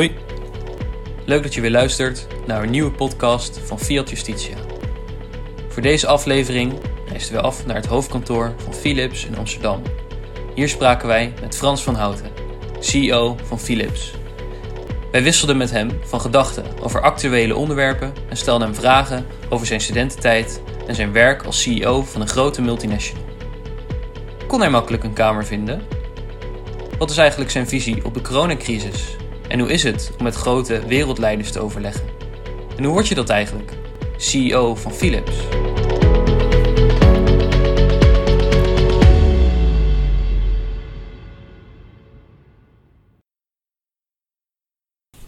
Hoi. Leuk dat je weer luistert naar een nieuwe podcast van Fiat Justitia. Voor deze aflevering reisden we af naar het hoofdkantoor van Philips in Amsterdam. Hier spraken wij met Frans van Houten, CEO van Philips. Wij wisselden met hem van gedachten over actuele onderwerpen en stelden hem vragen over zijn studententijd en zijn werk als CEO van een grote multinational. Kon hij makkelijk een kamer vinden? Wat is eigenlijk zijn visie op de coronacrisis? En hoe is het om met grote wereldleiders te overleggen? En hoe word je dat eigenlijk? CEO van Philips.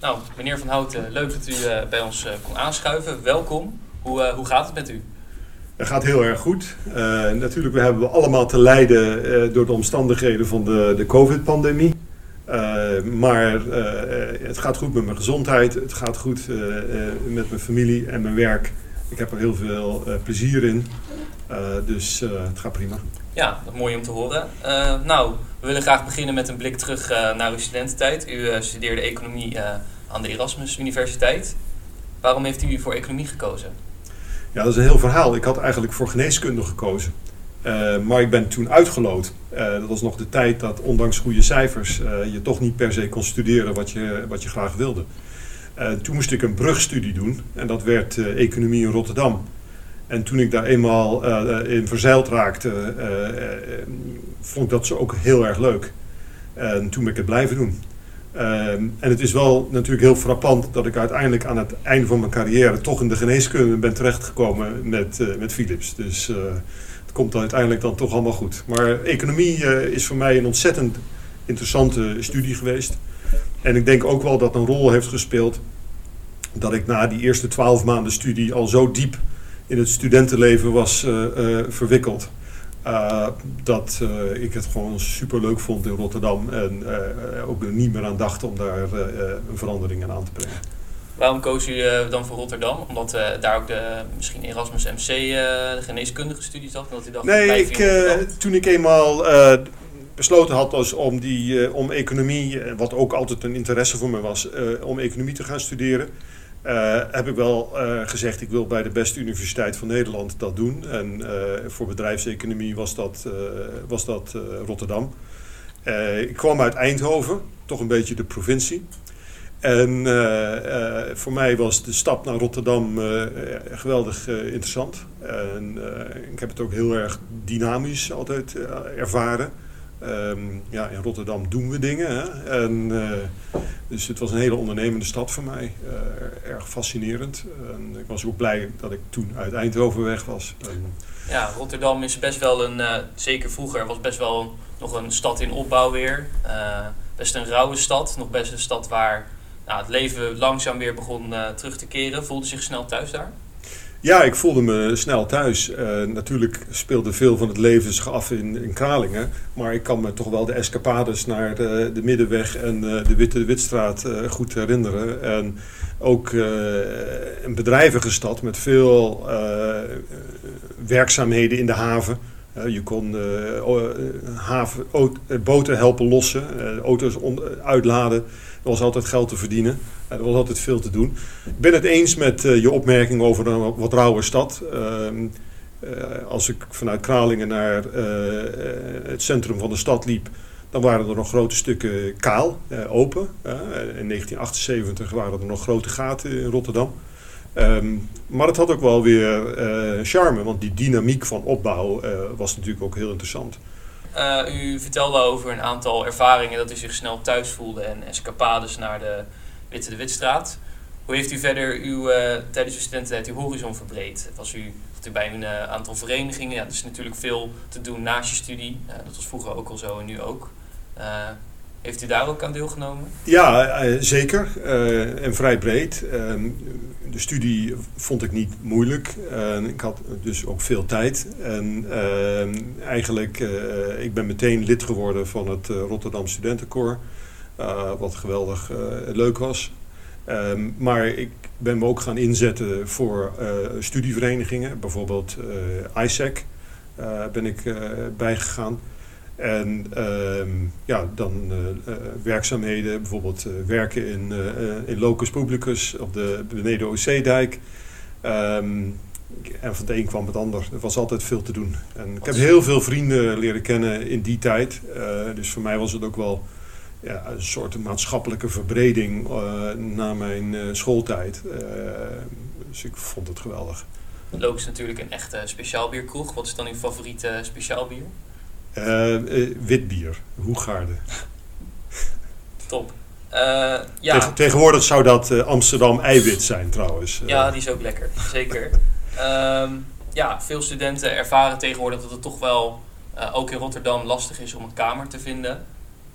Nou, meneer Van Houten, leuk dat u uh, bij ons uh, kon aanschuiven. Welkom. Hoe, uh, hoe gaat het met u? Het gaat heel erg goed. natuurlijk, we hebben allemaal te lijden door de omstandigheden van de, de COVID-pandemie. Maar het gaat goed met mijn gezondheid, het gaat goed met mijn familie en mijn werk. Ik heb er heel veel plezier in, dus het gaat prima. Ja, dat mooi om te horen. nou, we willen graag beginnen met een blik terug naar uw studententijd. U studeerde economie aan de Erasmus Universiteit. Waarom heeft u voor economie gekozen? Ja, dat is een heel verhaal. Ik had eigenlijk voor geneeskunde gekozen. Uh, maar ik ben toen uitgeloot. Uh, dat was nog de tijd dat ondanks goede cijfers uh, je toch niet per se kon studeren wat je, wat je graag wilde. toen moest ik een brugstudie doen en dat werd economie in Rotterdam. En toen ik daar eenmaal in verzeild raakte, vond ik dat zo ook heel erg leuk. En toen ben ik het blijven doen. En het is wel natuurlijk heel frappant dat ik uiteindelijk aan het einde van mijn carrière toch in de geneeskunde ben terechtgekomen met, met Philips. Dus komt uiteindelijk dan toch allemaal goed. Maar economie uh, is voor mij een ontzettend interessante studie geweest. En ik denk ook wel dat een rol heeft gespeeld dat ik na die eerste twaalf maanden studie al zo diep in het studentenleven was verwikkeld. Uh, dat uh, ik het gewoon super leuk vond in Rotterdam en ook er niet meer aan dacht om daar een verandering aan te brengen. Waarom koos u dan voor Rotterdam? Omdat daar ook de misschien Erasmus MC de geneeskundige studie zat? Omdat u dacht, nee, ik, toen ik eenmaal besloten had als om, die, om economie, wat ook altijd een interesse voor me was, om economie te gaan studeren heb ik wel gezegd, ik wil bij de beste universiteit van Nederland dat doen. En voor bedrijfseconomie was dat, was dat Rotterdam. ik kwam uit Eindhoven, toch een beetje de provincie. En voor mij was de stap naar Rotterdam geweldig interessant. En ik heb het ook heel erg dynamisch altijd ervaren. Um, ja, in Rotterdam doen we dingen. Hè? En, dus het was een hele ondernemende stad voor mij. Erg fascinerend. En ik was ook blij dat ik toen uit Eindhoven weg was. Ja, Rotterdam is best wel een, zeker vroeger, was best wel nog een stad in opbouw weer. best een rauwe stad. Nog best een stad waar nou, het leven langzaam weer begon terug te keren. Voelde zich snel thuis daar? Ja, ik voelde me snel thuis. Uh, natuurlijk speelde veel van het leven zich af in, in Kralingen. Maar ik kan me toch wel de escapades naar de, de Middenweg en de Witte Witstraat goed herinneren. En ook een bedrijvige stad met veel werkzaamheden in de haven. je kon haven, boten helpen lossen, auto's uitladen. Er was altijd geld te verdienen. er was altijd veel te doen. Ik ben het eens met uh, je opmerking over een wat rauwe stad. Uh, als ik vanuit Kralingen naar uh, het centrum van de stad liep, dan waren er nog grote stukken kaal, open. in 1978 waren er nog grote gaten in Rotterdam. Um, maar het had ook wel weer charme, want die dynamiek van opbouw was natuurlijk ook heel interessant. Uh, u vertelde over een aantal ervaringen dat u zich snel thuis voelde en escapades naar de Witte de Witstraat. Hoe heeft u verder uw, uh, tijdens uw studententijd uw horizon verbreed? Was u, bij een uh, aantal verenigingen? Ja, er is natuurlijk veel te doen naast je studie. dat was vroeger ook al zo en nu ook. Heeft u daar ook aan deelgenomen? Ja, zeker. en vrij breed. Ehm, de studie vond ik niet moeilijk. ik had dus ook veel tijd. En uh, eigenlijk, uh, ik ben meteen lid geworden van het uh, Rotterdam Studentenkoor. Eh, wat geweldig leuk was. Ehm, maar ik ben me ook gaan inzetten voor studieverenigingen. Bijvoorbeeld ISEC ben ik bijgegaan. En ehm, ja, dan uh, werkzaamheden, bijvoorbeeld werken in, in Locus Publicus op de beneden OC-dijk. Ehm, en van het een kwam het ander. Er was altijd veel te doen. En ik heb heel veel vrienden leren kennen in die tijd. dus voor mij was het ook wel ja, een soort maatschappelijke verbreding na mijn schooltijd. dus ik vond het geweldig. Loop is natuurlijk een echte speciaalbierkroeg. Wat is dan uw favoriete speciaalbier? Uh, uh, wit bier, Hoegaarde. Top. Uh, ja. tegenwoordig zou dat Amsterdam eiwit zijn trouwens. Ja, die is ook lekker, zeker. um, ja, veel studenten ervaren tegenwoordig dat het toch wel, ook in Rotterdam, lastig is om een kamer te vinden.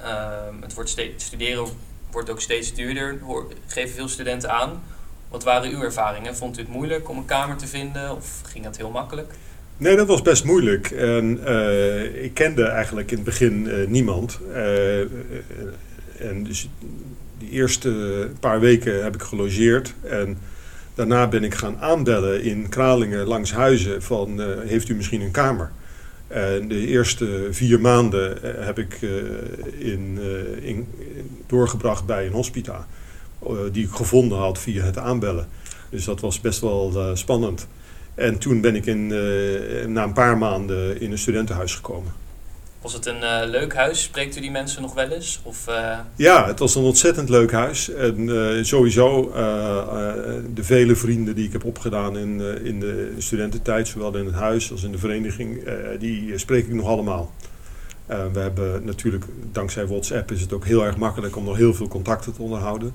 Um, het wordt steeds, studeren wordt ook steeds duurder, geven veel studenten aan. Wat waren uw ervaringen? Vond u het moeilijk om een kamer te vinden of ging dat heel makkelijk? Nee, dat was best moeilijk. En uh, ik kende eigenlijk in het begin uh, niemand. Uh, en dus die eerste paar weken heb ik gelogeerd. En daarna ben ik gaan aanbellen in Kralingen langs huizen van heeft u misschien een kamer? En de eerste vier maanden heb ik in, in, doorgebracht bij een hospita. die ik gevonden had via het aanbellen. Dus dat was best wel spannend. En toen ben ik in, uh, na een paar maanden in een studentenhuis gekomen. Was het een uh, leuk huis? Spreekt u die mensen nog wel eens? Of, uh... Ja, het was een ontzettend leuk huis. En sowieso de vele vrienden die ik heb opgedaan in, in de studententijd, zowel in het huis als in de vereniging, die spreek ik nog allemaal. we hebben natuurlijk, dankzij WhatsApp is het ook heel erg makkelijk om nog heel veel contacten te onderhouden.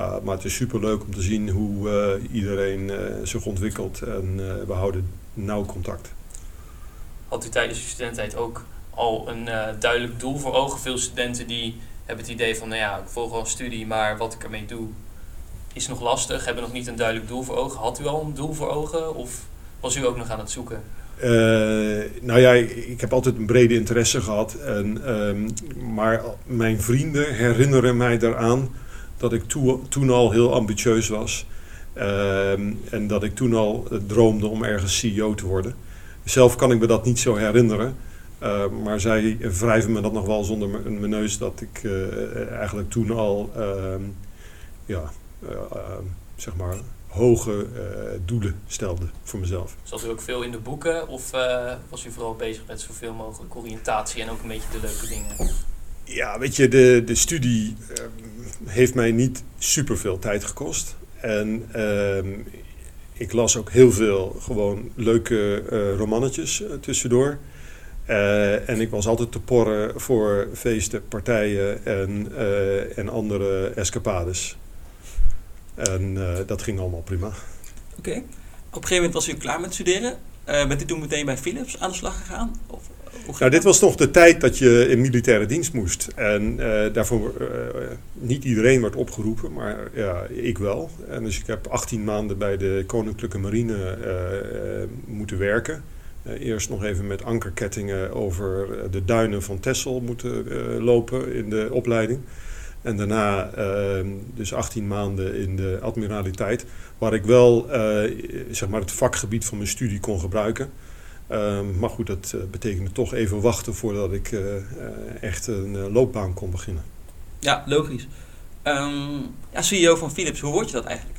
Uh, maar het is super leuk om te zien hoe uh, iedereen uh, zich ontwikkelt en we houden nauw contact. Had u tijdens uw studententijd ook al een duidelijk doel voor ogen? Veel studenten die hebben het idee van, nou ja, ik volg wel een studie, maar wat ik ermee doe is nog lastig, hebben nog niet een duidelijk doel voor ogen. Had u al een doel voor ogen of was u ook nog aan het zoeken? nou ja, ik heb altijd een brede interesse gehad. En, um, maar mijn vrienden herinneren mij daaraan dat ik toen al heel ambitieus was. Ehm, en dat ik toen al droomde om ergens CEO te worden. Zelf kan ik me dat niet zo herinneren. Ehm, maar zij wrijven me dat nog wel zonder mijn neus dat ik uh, eigenlijk toen al ehm, ja, uh, zeg maar hoge doelen stelde voor mezelf. Zat u ook veel in de boeken of was u vooral bezig met zoveel mogelijk oriëntatie en ook een beetje de leuke dingen? Ja, weet je, de, de studie heeft mij niet super veel tijd gekost. En uh, ik las ook heel veel gewoon leuke uh, romannetjes uh, tussendoor. en ik was altijd te porren voor feesten, partijen en, en andere escapades. En dat ging allemaal prima. Oké. Op een gegeven moment was u klaar met studeren. bent u toen meteen bij Philips aan de slag gegaan? Of nou, dit was nog de tijd dat je in militaire dienst moest. En uh, daarvoor, uh, niet iedereen werd opgeroepen, maar ja, ik wel. En dus ik heb 18 maanden bij de Koninklijke Marine uh, moeten werken. eerst nog even met ankerkettingen over de duinen van Texel moeten lopen in de opleiding. En daarna dus 18 maanden in de admiraliteit, waar ik wel zeg maar het vakgebied van mijn studie kon gebruiken. Um, maar goed, dat uh, betekende toch even wachten voordat ik uh, echt een loopbaan kon beginnen. Ja, logisch. Um, ja, CEO van Philips, hoe word je dat eigenlijk?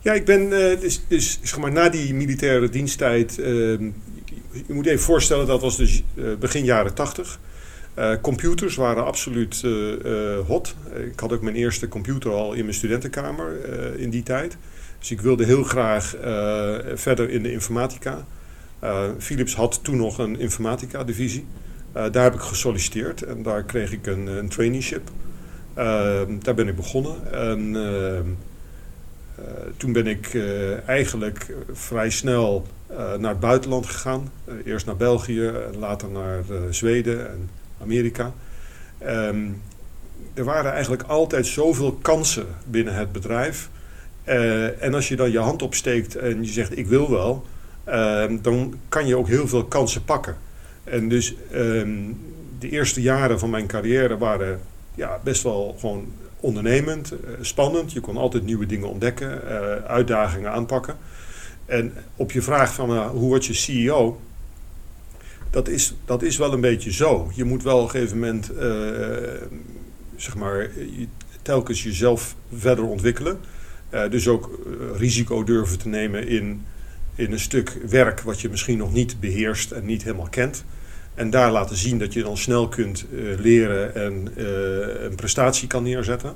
Ja, ik ben dus, dus zeg maar, na die militaire diensttijd. Ehm, je moet even voorstellen, dat was dus begin jaren tachtig. computers waren absoluut hot. Ik had ook mijn eerste computer al in mijn studentenkamer in die tijd. Dus ik wilde heel graag verder in de informatica. Uh, Philips had toen nog een informatica-divisie. Uh, daar heb ik gesolliciteerd en daar kreeg ik een, een traineeship. Uh, daar ben ik begonnen. En toen ben ik eigenlijk vrij snel naar het buitenland gegaan. eerst naar België, later naar Zweden en Amerika. Um, er waren eigenlijk altijd zoveel kansen binnen het bedrijf. en als je dan je hand opsteekt en je zegt ik wil wel, Ehm, dan kan je ook heel veel kansen pakken. En dus ehm, de eerste jaren van mijn carrière waren ja, best wel gewoon ondernemend, uh, spannend. Je kon altijd nieuwe dingen ontdekken, uh, uitdagingen aanpakken. En op je vraag van uh, hoe word je CEO, Dat is, dat is wel een beetje zo. Je moet wel op een gegeven moment zeg maar, telkens jezelf verder ontwikkelen. dus ook risico durven te nemen in, in een stuk werk wat je misschien nog niet beheerst en niet helemaal kent. En daar laten zien dat je dan snel kunt leren en een prestatie kan neerzetten.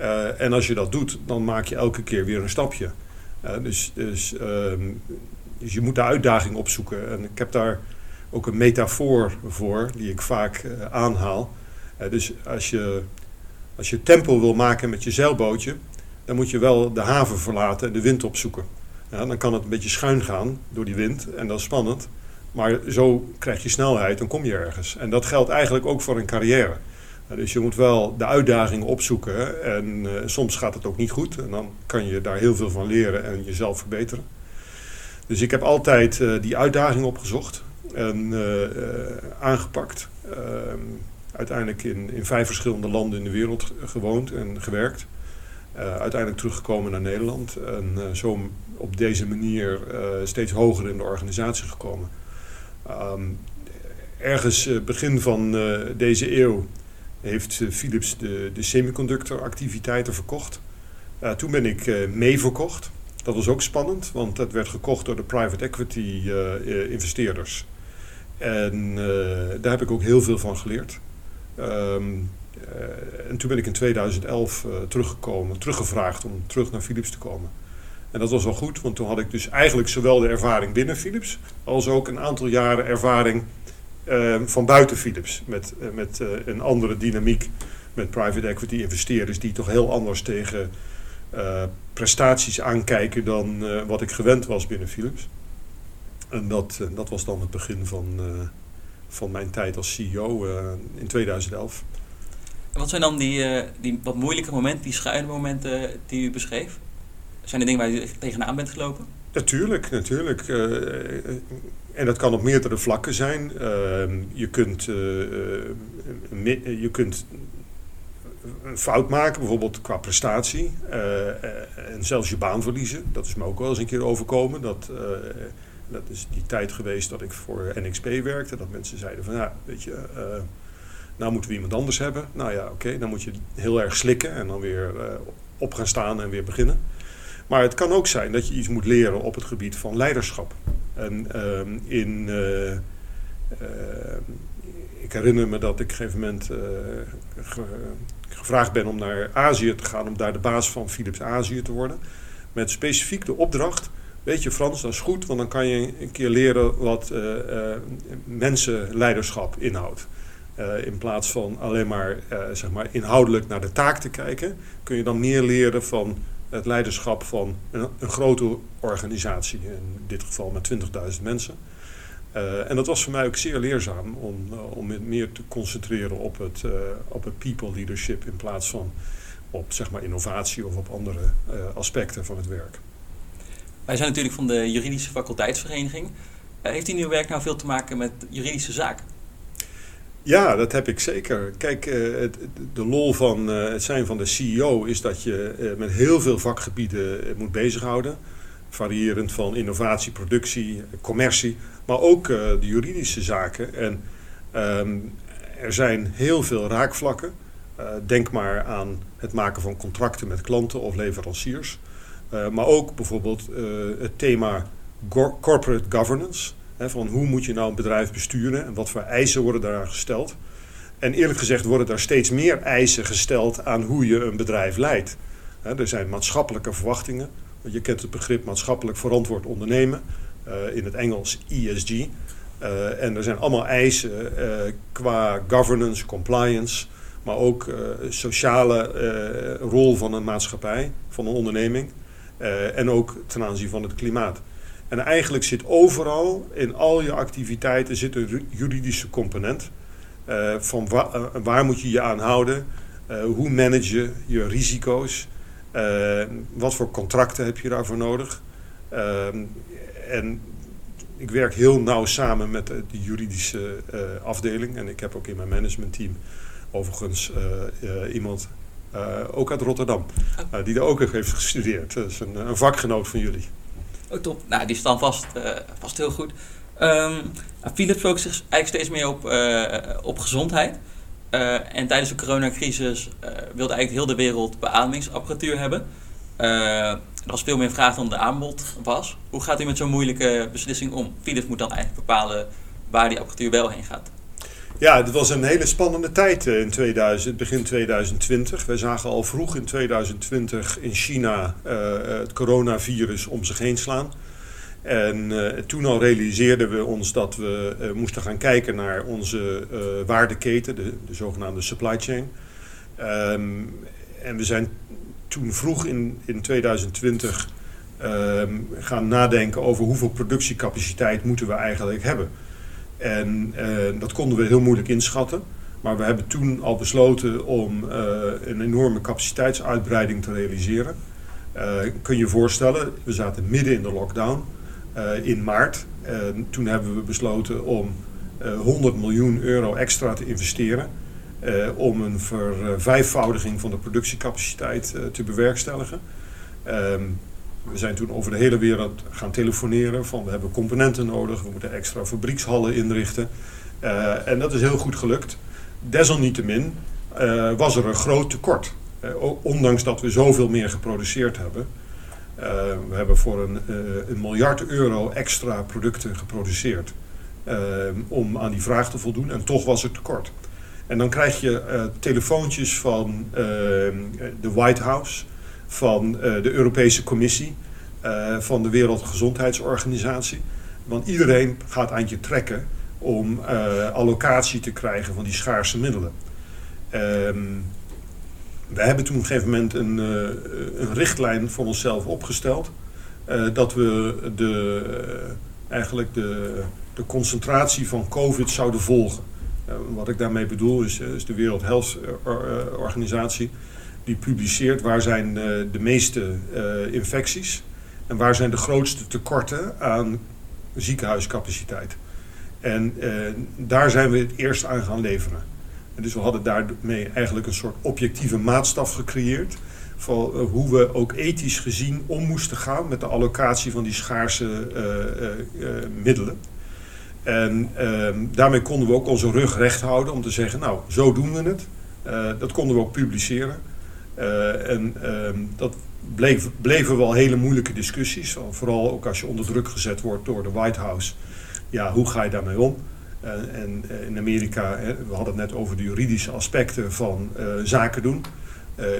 Uh, en als je dat doet, dan maak je elke keer weer een stapje. Dus, dus, um, dus je moet de uitdaging opzoeken. En ik heb daar ook een metafoor voor, die ik vaak aanhaal. dus als je, als je tempo wil maken met je zeilbootje, dan moet je wel de haven verlaten en de wind opzoeken. Dan kan het een beetje schuin gaan door die wind en dat is spannend. Maar zo krijg je snelheid, dan kom je ergens. En dat geldt eigenlijk ook voor een carrière. Dus je moet wel de uitdagingen opzoeken. En uh, soms gaat het ook niet goed. En dan kan je daar heel veel van leren en jezelf verbeteren. Dus ik heb altijd uh, die uitdaging opgezocht en uh, aangepakt. Ehm, uiteindelijk in, in vijf verschillende landen in de wereld gewoond en gewerkt. Uiteindelijk teruggekomen naar Nederland. En zo op deze manier steeds hoger in de organisatie gekomen. Um, ergens begin van deze eeuw heeft eh, Philips de, de semiconductoractiviteiten verkocht. Toen ben ik mee verkocht. Dat was ook spannend, want dat werd gekocht door de private equity investeerders. En daar heb ik ook heel veel van geleerd. Um, en toen ben ik in 2011 teruggekomen, teruggevraagd om terug naar Philips te komen. En dat was wel goed, want toen had ik dus eigenlijk zowel de ervaring binnen Philips als ook een aantal jaren ervaring Ehm, van buiten Philips. Met, uh, met een andere dynamiek. Met private equity investeerders die toch heel anders tegen prestaties aankijken dan wat ik gewend was binnen Philips. En dat, dat was dan het begin van, van mijn tijd als CEO in 2011. Wat zijn dan die, die wat moeilijke momenten, die schuine momenten die u beschreef? Zijn er dingen waar u tegenaan bent gelopen? Natuurlijk, natuurlijk. En dat kan op meerdere vlakken zijn. Uh, je, kunt, je kunt een fout maken, bijvoorbeeld qua prestatie. En zelfs je baan verliezen. Dat is me ook wel eens een keer overkomen. Dat, dat is die tijd geweest dat ik voor NXP werkte. Dat mensen zeiden van, ja, weet je, nou moeten we iemand anders hebben. Nou ja, oké, dan moet je heel erg slikken en dan weer op gaan staan en weer beginnen. Maar het kan ook zijn dat je iets moet leren op het gebied van leiderschap. En ehm, in, uh, uh, ik herinner me dat ik op een gegeven moment ge, gevraagd ben om naar Azië te gaan, om daar de baas van Philips Azië te worden. Met specifiek de opdracht, weet je Frans, dat is goed, want dan kan je een keer leren wat mensenleiderschap inhoudt. In plaats van alleen maar, zeg maar inhoudelijk naar de taak te kijken, kun je dan meer leren van het leiderschap van een, een grote organisatie, in dit geval met 20.000 mensen. Uh, en dat was voor mij ook zeer leerzaam om, om meer te concentreren op het, op het people leadership in plaats van op zeg maar, innovatie of op andere aspecten van het werk. Wij zijn natuurlijk van de juridische faculteitsvereniging. heeft in uw werk nou veel te maken met juridische zaken? Ja, dat heb ik zeker. Kijk, uh, het, de lol van uh, het zijn van de CEO is dat je uh, met heel veel vakgebieden moet bezighouden. Variërend van innovatie, productie, commercie, maar ook de juridische zaken. En um, er zijn heel veel raakvlakken. denk maar aan het maken van contracten met klanten of leveranciers. maar ook bijvoorbeeld het thema corporate governance van hoe moet je nou een bedrijf besturen en wat voor eisen worden daar gesteld. En eerlijk gezegd worden daar steeds meer eisen gesteld aan hoe je een bedrijf leidt. er zijn maatschappelijke verwachtingen. Je kent het begrip maatschappelijk verantwoord ondernemen, uh, in het Engels ESG. Eh, en er zijn allemaal eisen uh, qua governance, compliance, maar ook sociale rol van een maatschappij, van een onderneming. en ook ten aanzien van het klimaat. En eigenlijk zit overal in al je activiteiten zit een juridische component. Uh, van wa uh, waar moet je je aan houden? Uh, hoe manage je je risico's? wat voor contracten heb je daarvoor nodig? En ik werk heel nauw samen met de, de juridische afdeling. En ik heb ook in mijn managementteam overigens iemand, ook uit Rotterdam, oh. die daar ook heeft gestudeerd. Dat is een, een vakgenoot van jullie. Oh, top. Nou, die staan vast, uh, vast heel goed. Um, Philips focust zich eigenlijk steeds meer op, op gezondheid. en tijdens de coronacrisis wilde eigenlijk heel de wereld beademingsapparatuur hebben. er was veel meer vraag dan de aanbod was. Hoe gaat u met zo'n moeilijke beslissing om? Philips moet dan eigenlijk bepalen waar die apparatuur wel heen gaat. Ja, het was een hele spannende tijd in 2000, begin 2020. Wij zagen al vroeg in 2020 in China uh, het coronavirus om zich heen slaan. En toen al realiseerden we ons dat we moesten gaan kijken naar onze waardeketen, de, de, zogenaamde supply chain. Um, en we zijn toen vroeg in, in 2020 um, gaan nadenken over hoeveel productiecapaciteit moeten we eigenlijk hebben. En uh, dat konden we heel moeilijk inschatten. Maar we hebben toen al besloten om uh, een enorme capaciteitsuitbreiding te realiseren. Uh, kun je je voorstellen, we zaten midden in de lockdown in maart. En toen hebben we besloten om 100 miljoen euro extra te investeren. om een vervijfvoudiging van de productiecapaciteit te bewerkstelligen. Ehm, we zijn toen over de hele wereld gaan telefoneren van we hebben componenten nodig, we moeten extra fabriekshallen inrichten. Uh, en dat is heel goed gelukt. Desalniettemin uh, was er een groot tekort. Uh, ondanks dat we zoveel meer geproduceerd hebben. we hebben voor een, een, miljard euro extra producten geproduceerd. om aan die vraag te voldoen en toch was er tekort. En dan krijg je telefoontjes van de White House van uh, de Europese Commissie, uh, van de Wereldgezondheidsorganisatie. Want iedereen gaat aan je trekken om uh, allocatie te krijgen van die schaarse middelen. Um, we hebben toen op een gegeven moment een, een richtlijn voor onszelf opgesteld. dat we de, eigenlijk de, de concentratie van COVID zouden volgen. wat ik daarmee bedoel is, is de Health Organisatie die publiceert waar zijn uh, de meeste uh, infecties en waar zijn de grootste tekorten aan ziekenhuiscapaciteit. En uh, daar zijn we het eerst aan gaan leveren. En dus we hadden daarmee eigenlijk een soort objectieve maatstaf gecreëerd van hoe we ook ethisch gezien om moesten gaan met de allocatie van die schaarse middelen. En ehm, daarmee konden we ook onze rug recht houden om te zeggen, nou, zo doen we het. dat konden we ook publiceren. Uh, en uh, dat bleef, bleven wel hele moeilijke discussies. Vooral ook als je onder druk gezet wordt door de White House. Ja, hoe ga je daarmee om? Uh, en eh, in Amerika, we hadden het net over de juridische aspecten van zaken doen.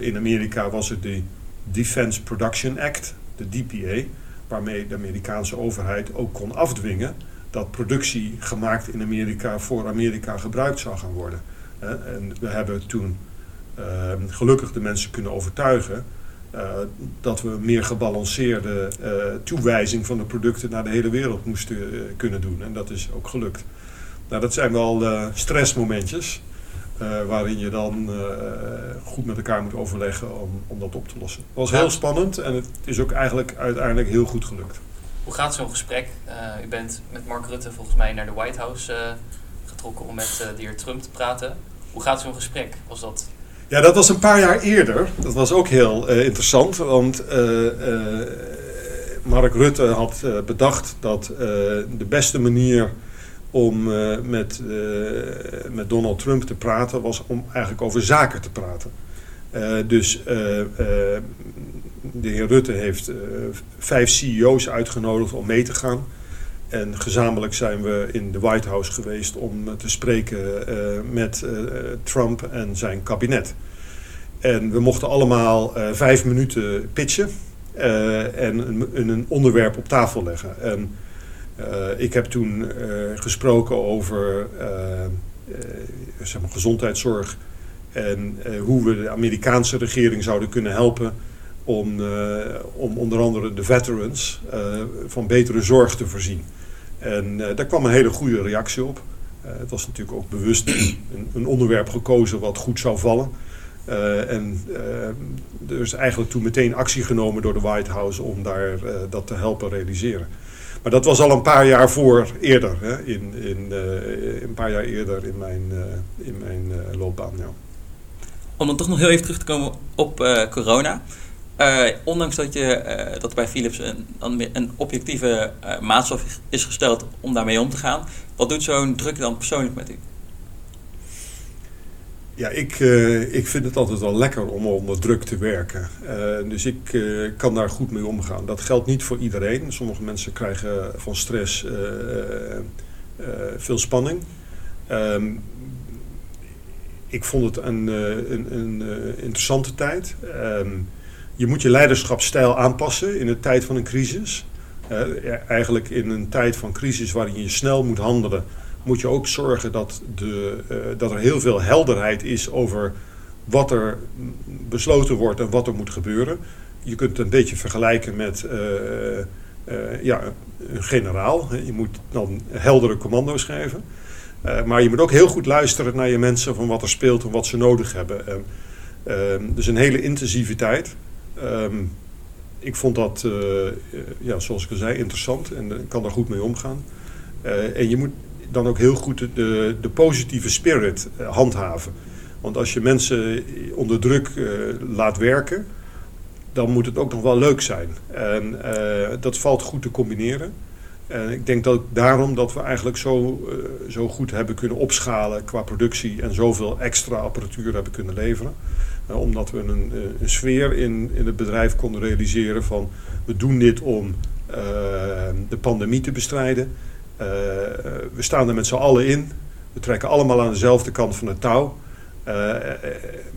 in Amerika was het de Defense Production Act, de DPA, waarmee de Amerikaanse overheid ook kon afdwingen dat productie gemaakt in Amerika voor Amerika gebruikt zou gaan worden. en we hebben toen Ehm, gelukkig de mensen kunnen overtuigen uh, dat we meer gebalanceerde uh, toewijzing van de producten naar de hele wereld moesten uh, kunnen doen. En dat is ook gelukt. Nou, dat zijn wel stressmomentjes waarin je dan goed met elkaar moet overleggen om, om dat op te lossen. Het was heel spannend en het is ook eigenlijk uiteindelijk heel goed gelukt. Hoe gaat zo'n gesprek? u bent met Mark Rutte volgens mij naar de White House getrokken om met de heer Trump te praten. Hoe gaat zo'n gesprek? Was dat ja, dat was een paar jaar eerder. Dat was ook heel uh, interessant, want uh, uh, Mark Rutte had bedacht dat de beste manier om met, met Donald Trump te praten was om eigenlijk over zaken te praten. dus de heer Rutte heeft vijf CEO's uitgenodigd om mee te gaan. En gezamenlijk zijn we in de White House geweest om te spreken uh, met uh, Trump en zijn kabinet. En we mochten allemaal vijf minuten pitchen en een, onderwerp op tafel leggen. En ik heb toen gesproken over gezondheidszorg en hoe we de Amerikaanse regering zouden kunnen helpen om, om onder andere de veterans van betere zorg te voorzien. En uh, daar kwam een hele goede reactie op. Uh, het was natuurlijk ook bewust een, een, onderwerp gekozen wat goed zou vallen. Uh, en er is eigenlijk toen meteen actie genomen door de White House om daar dat te helpen realiseren. Maar dat was al een paar jaar voor eerder, hè, in, in, een paar jaar eerder in mijn, in mijn loopbaan. Ja. Om dan toch nog heel even terug te komen op corona. Uh, ondanks dat, je, uh, dat bij Philips een, een objectieve uh, maatstaf is gesteld om daarmee om te gaan, wat doet zo'n druk dan persoonlijk met u? Ja, ik, ik vind het altijd wel lekker om onder druk te werken. dus ik kan daar goed mee omgaan. Dat geldt niet voor iedereen. Sommige mensen krijgen van stress veel spanning. Um, ik vond het een, een, een interessante tijd. Um, je moet je leiderschapsstijl aanpassen in de tijd van een crisis. Uh, eigenlijk in een tijd van crisis waarin je snel moet handelen, moet je ook zorgen dat, de, uh, dat er heel veel helderheid is over wat er besloten wordt en wat er moet gebeuren. Je kunt het een beetje vergelijken met uh, ja, een generaal. Je moet dan heldere commando's geven. maar je moet ook heel goed luisteren naar je mensen van wat er speelt en wat ze nodig hebben. dus een hele intensiviteit. Um, ik vond dat, uh, ja, zoals ik al zei, interessant en ik kan daar goed mee omgaan. En je moet dan ook heel goed de, de positieve spirit handhaven. Want als je mensen onder druk laat werken, dan moet het ook nog wel leuk zijn. En dat valt goed te combineren. En ik denk dat daarom dat we eigenlijk zo, uh, zo goed hebben kunnen opschalen qua productie en zoveel extra apparatuur hebben kunnen leveren. Uh, omdat we een, uh, een, sfeer in, in het bedrijf konden realiseren van we doen dit om de pandemie te bestrijden. we staan er met z'n allen in. We trekken allemaal aan dezelfde kant van het touw.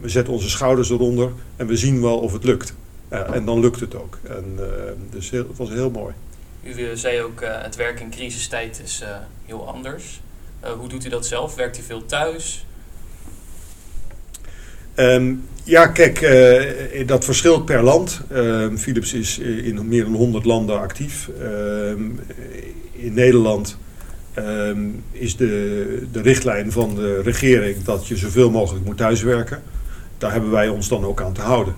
we zetten onze schouders eronder en we zien wel of het lukt. en dan lukt het ook. En, dus het was heel mooi. U zei ook, uh, het werk in crisistijd is uh, heel anders. Hoe doet u dat zelf? Werkt u veel thuis? Um, ja, kijk, dat verschilt per land. Ehm, Philips is in meer dan 100 landen actief. Ehm, in Nederland is de, de richtlijn van de regering dat je zoveel mogelijk moet thuiswerken. Daar hebben wij ons dan ook aan te houden.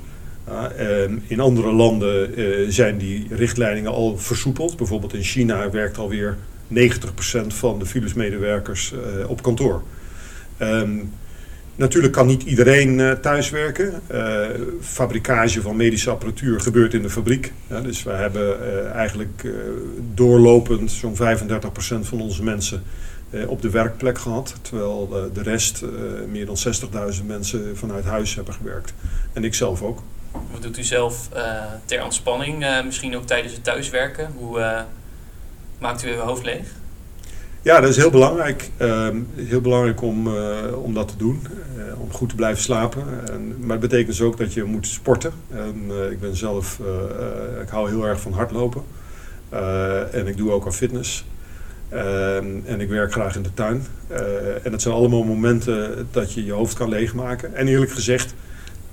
Ehm, in andere landen eh, zijn die richtlijnen al versoepeld. Bijvoorbeeld in China werkt alweer 90% van de Philips-medewerkers uh, op kantoor. Um, natuurlijk kan niet iedereen uh, thuiswerken. Fabricage van medische apparatuur gebeurt in de fabriek. Dus we hebben eigenlijk doorlopend zo'n 35% van onze mensen op de werkplek gehad. Terwijl de rest, meer dan 60.000 mensen, vanuit huis hebben gewerkt. En ik zelf ook. Wat doet u zelf uh, ter ontspanning? Uh, misschien ook tijdens het thuiswerken? Hoe uh, maakt u uw hoofd leeg? Ja, dat is heel belangrijk. Ehm, heel belangrijk om, om dat te doen. om goed te blijven slapen. En, maar het betekent dus ook dat je moet sporten. En, ik ben zelf, ik hou heel erg van hardlopen. en ik doe ook aan fitness. Ehm, en ik werk graag in de tuin. en het zijn allemaal momenten dat je je hoofd kan leegmaken. En eerlijk gezegd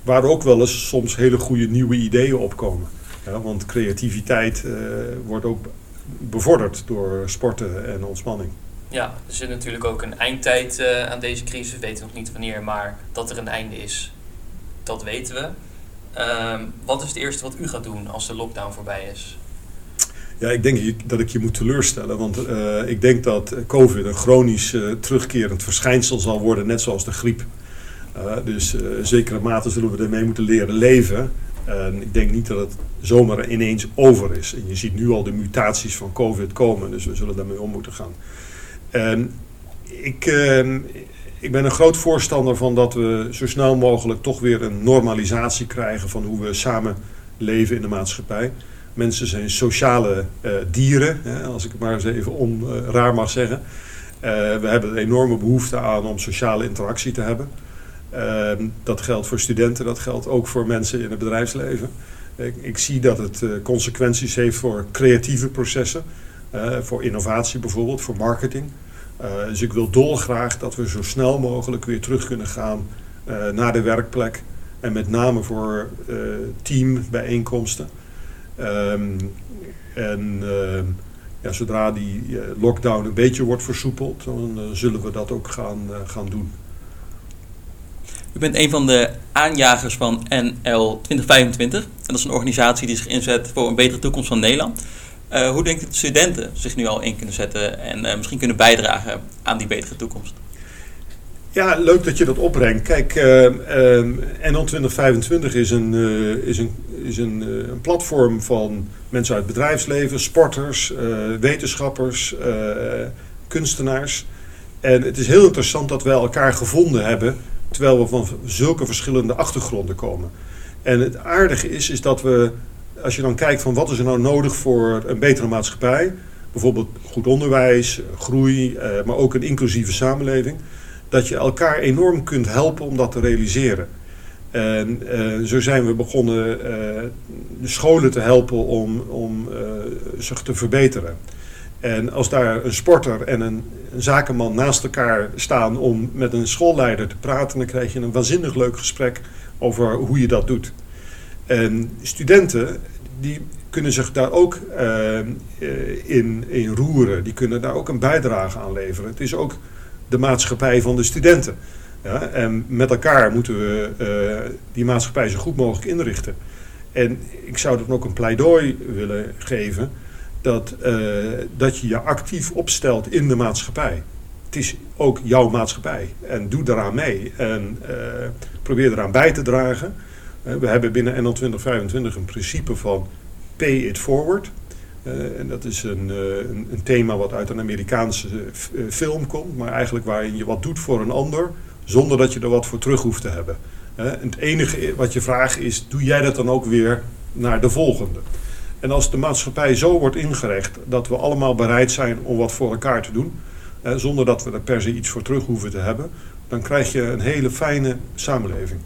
waar ook wel eens soms hele goede nieuwe ideeën opkomen. Ja, want creativiteit uh, wordt ook bevorderd door sporten en ontspanning. Ja, er zit natuurlijk ook een eindtijd uh, aan deze crisis. We weten nog niet wanneer, maar dat er een einde is, dat weten we. Uh, wat is het eerste wat u gaat doen als de lockdown voorbij is? Ja, ik denk dat ik je moet teleurstellen. Want uh, ik denk dat COVID een chronisch terugkerend verschijnsel zal worden, net zoals de griep. Uh, dus uh, zekere mate zullen we ermee moeten leren leven. En ik denk niet dat het zomaar ineens over is. En je ziet nu al de mutaties van COVID komen, dus we zullen daarmee om moeten gaan. En ik, uh, ik ben een groot voorstander van dat we zo snel mogelijk toch weer een normalisatie krijgen van hoe we samen leven in de maatschappij. Mensen zijn sociale uh, dieren, hè, als ik het maar eens even onraar mag zeggen. We hebben een enorme behoefte aan om sociale interactie te hebben. Ehm, dat geldt voor studenten, dat geldt ook voor mensen in het bedrijfsleven. Ik, ik zie dat het uh, consequenties heeft voor creatieve processen, uh, voor innovatie bijvoorbeeld, voor marketing. Uh, dus ik wil dolgraag dat we zo snel mogelijk weer terug kunnen gaan naar de werkplek. En met name voor teambijeenkomsten. Um, en ehm, ja, zodra die lockdown een beetje wordt versoepeld, dan zullen we dat ook gaan, gaan doen. U bent een van de aanjagers van NL 2025. En dat is een organisatie die zich inzet voor een betere toekomst van Nederland. Uh, hoe denkt u studenten zich nu al in kunnen zetten en uh, misschien kunnen bijdragen aan die betere toekomst? Ja, leuk dat je dat opbrengt. Kijk, uh, NL 2025 is een, is, een, is een, een platform van mensen uit het bedrijfsleven, sporters, wetenschappers, kunstenaars. En het is heel interessant dat wij elkaar gevonden hebben terwijl we van zulke verschillende achtergronden komen. En het aardige is, is dat we, als je dan kijkt van wat is er nou nodig voor een betere maatschappij, bijvoorbeeld goed onderwijs, groei, eh, maar ook een inclusieve samenleving, dat je elkaar enorm kunt helpen om dat te realiseren. En uh, zo zijn we begonnen uh, de scholen te helpen om, om zich te verbeteren. En als daar een sporter en een, zakenman naast elkaar staan om met een schoolleider te praten, dan krijg je een waanzinnig leuk gesprek over hoe je dat doet. En studenten die kunnen zich daar ook uh, in, in roeren, die kunnen daar ook een bijdrage aan leveren. Het is ook de maatschappij van de studenten. Ja? En met elkaar moeten we uh, die maatschappij zo goed mogelijk inrichten. En ik zou dan ook een pleidooi willen geven dat, uh, dat je je actief opstelt in de maatschappij. Het is ook jouw maatschappij. En doe daaraan mee. En uh, probeer eraan bij te dragen. Uh, we hebben binnen NL 2025 een principe van pay it forward. en dat is een, een, een, thema wat uit een Amerikaanse film komt. Maar eigenlijk waarin je wat doet voor een ander. Zonder dat je er wat voor terug hoeft te hebben. en het enige wat je vraagt is, doe jij dat dan ook weer naar de volgende? En als de maatschappij zo wordt ingericht dat we allemaal bereid zijn om wat voor elkaar te doen, eh, zonder dat we er per se iets voor terug hoeven te hebben, dan krijg je een hele fijne samenleving.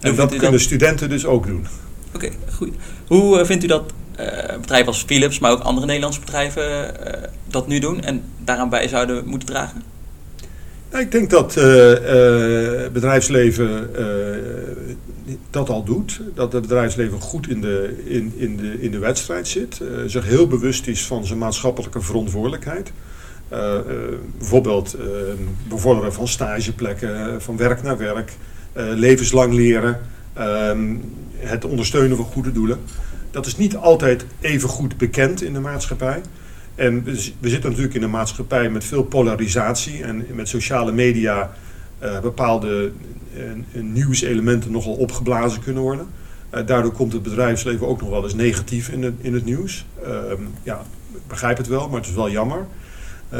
En, dat kunnen dat... studenten dus ook doen. Oké, goed. Hoe uh, vindt u dat uh, bedrijven als Philips, maar ook andere Nederlandse bedrijven uh, dat nu doen en daaraan bij zouden moeten dragen? Nou, ik denk dat het bedrijfsleven dat al doet. Dat het bedrijfsleven goed in de, in, in de, in de wedstrijd zit. Uh, zich heel bewust is van zijn maatschappelijke verantwoordelijkheid. Uh, bijvoorbeeld bevorderen van stageplekken, van werk naar werk, levenslang leren, ehm, het ondersteunen van goede doelen. Dat is niet altijd even goed bekend in de maatschappij. En we zitten natuurlijk in een maatschappij met veel polarisatie en met sociale media bepaalde nieuwselementen nogal opgeblazen kunnen worden. Uh, daardoor komt het bedrijfsleven ook nog wel eens negatief in het, in het nieuws. Uh, ja, ik begrijp het wel, maar het is wel jammer.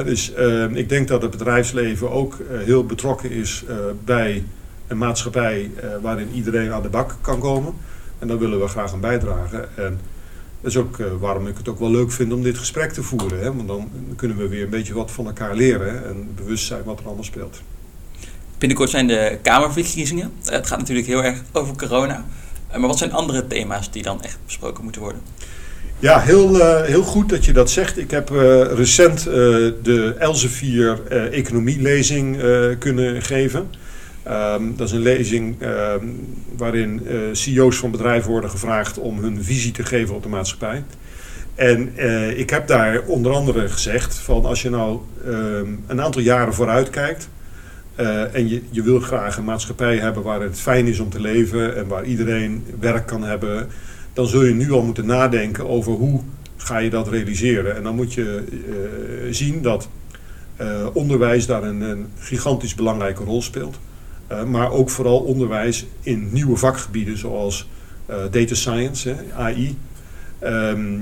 Dus ehm, ik denk dat het bedrijfsleven ook eh, heel betrokken is bij een maatschappij waarin iedereen aan de bak kan komen. En daar willen we graag aan bijdragen. En dat is ook waarom ik het ook wel leuk vind om dit gesprek te voeren. Hè? Want dan kunnen we weer een beetje wat van elkaar leren en bewust zijn wat er allemaal speelt. Binnenkort zijn de Kamerverkiezingen. Het gaat natuurlijk heel erg over corona. Eh, maar wat zijn andere thema's die dan echt besproken moeten worden? Ja, heel, uh, heel goed dat je dat zegt. Ik heb recent de Elsevier economielezing kunnen geven. Um, dat is een lezing um, waarin CEO's van bedrijven worden gevraagd om hun visie te geven op de maatschappij. En ik heb daar onder andere gezegd van als je nou um, een aantal jaren vooruit kijkt uh, en je, je wil graag een maatschappij hebben waar het fijn is om te leven en waar iedereen werk kan hebben, dan zul je nu al moeten nadenken over hoe ga je dat realiseren. En dan moet je uh, zien dat uh, onderwijs daar een, een, gigantisch belangrijke rol speelt. maar ook vooral onderwijs in nieuwe vakgebieden zoals data science, hè, AI. Ehm,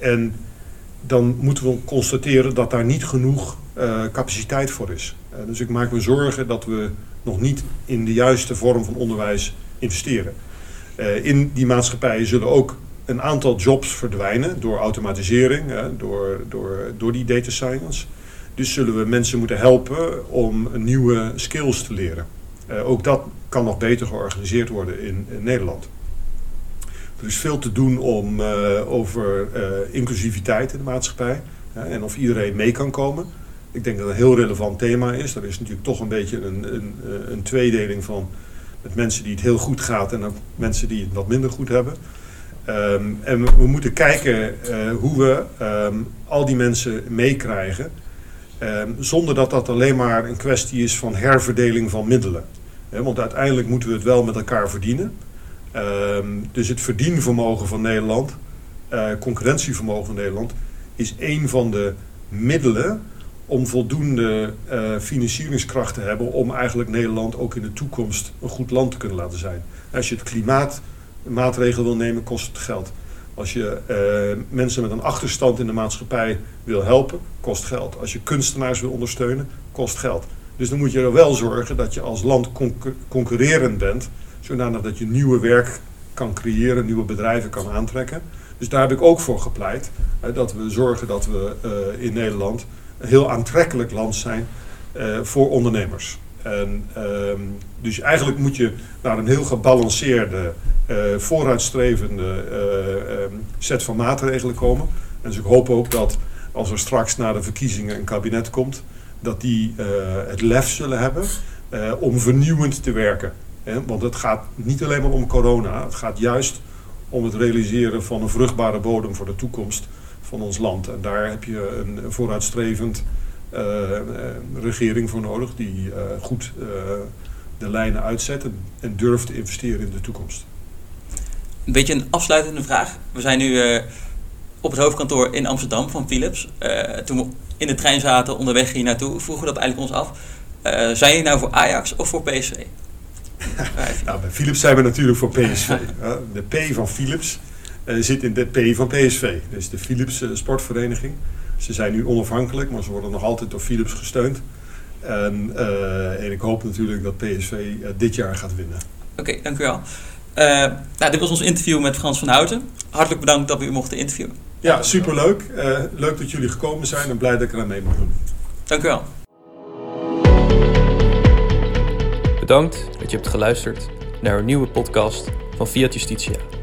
en dan moeten we constateren dat daar niet genoeg capaciteit voor is. Eh, dus ik maak me zorgen dat we nog niet in de juiste vorm van onderwijs investeren. Uh, in die maatschappijen zullen ook een aantal jobs verdwijnen door automatisering, door, door, door die data science. Dus zullen we mensen moeten helpen om nieuwe skills te leren. Uh, ook dat kan nog beter georganiseerd worden in, Nederland. Er is veel te doen om, over inclusiviteit in de maatschappij en of iedereen mee kan komen. Ik denk dat het een heel relevant thema is. Er is natuurlijk toch een beetje een, een, eh, een tweedeling van met mensen die het heel goed gaat en mensen die het wat minder goed hebben. Um, en we, moeten kijken uh, hoe we um, al die mensen meekrijgen. Um, zonder dat dat alleen maar een kwestie is van herverdeling van middelen. Want uiteindelijk moeten we het wel met elkaar verdienen. dus het verdienvermogen van Nederland, uh, concurrentievermogen van Nederland, is één van de middelen om voldoende uh, financieringskracht te hebben om eigenlijk Nederland ook in de toekomst een goed land te kunnen laten zijn. Als je het klimaat maatregelen wil nemen, kost het geld. Als je uh, mensen met een achterstand in de maatschappij wil helpen, kost geld. Als je kunstenaars wil ondersteunen, kost geld. Dus dan moet je er wel zorgen dat je als land concurrerend bent, zodanig dat je nieuwe werk kan creëren, nieuwe bedrijven kan aantrekken. Dus daar heb ik ook voor gepleit, uh, dat we zorgen dat we in Nederland heel aantrekkelijk land zijn voor ondernemers. En, ehm, dus eigenlijk moet je naar een heel gebalanceerde, uh, vooruitstrevende uh, um, set van maatregelen komen. En dus ik hoop ook dat als er straks na de verkiezingen een kabinet komt, dat die het lef zullen hebben om vernieuwend te werken. Want het gaat niet alleen maar om corona, het gaat juist om het realiseren van een vruchtbare bodem voor de toekomst van ons land. En daar heb je een vooruitstrevend uh, regering voor nodig die uh, goed de lijnen uitzet en, en, durft te investeren in de toekomst. Een beetje een afsluitende vraag. We zijn nu op het hoofdkantoor in Amsterdam van Philips. toen we in de trein zaten onderweg hier naartoe, vroegen we dat eigenlijk ons af. zijn jullie nou voor Ajax of voor PSV? nou, bij Philips zijn we natuurlijk voor PSV. de P van Philips zit in de P van PSV. Dus de Philips Sportvereniging. Ze zijn nu onafhankelijk, maar ze worden nog altijd door Philips gesteund. En, uh, en ik hoop natuurlijk dat PSV uh, eh, dit jaar gaat winnen. Oké, okay, dank u wel. Uh, nou, dit was ons interview met Frans van Houten. Hartelijk bedankt dat we u mochten interviewen. Ja, superleuk. leuk dat jullie gekomen zijn en blij dat ik er aan mee mag doen. Dank u wel. Bedankt dat je hebt geluisterd naar een nieuwe podcast van Fiat Justitia.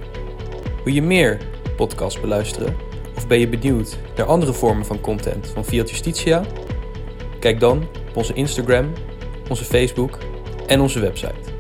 Wil je meer podcasts beluisteren? Of ben je benieuwd naar andere vormen van content van Fiat Justitia? Kijk dan op onze Instagram, onze Facebook en onze website.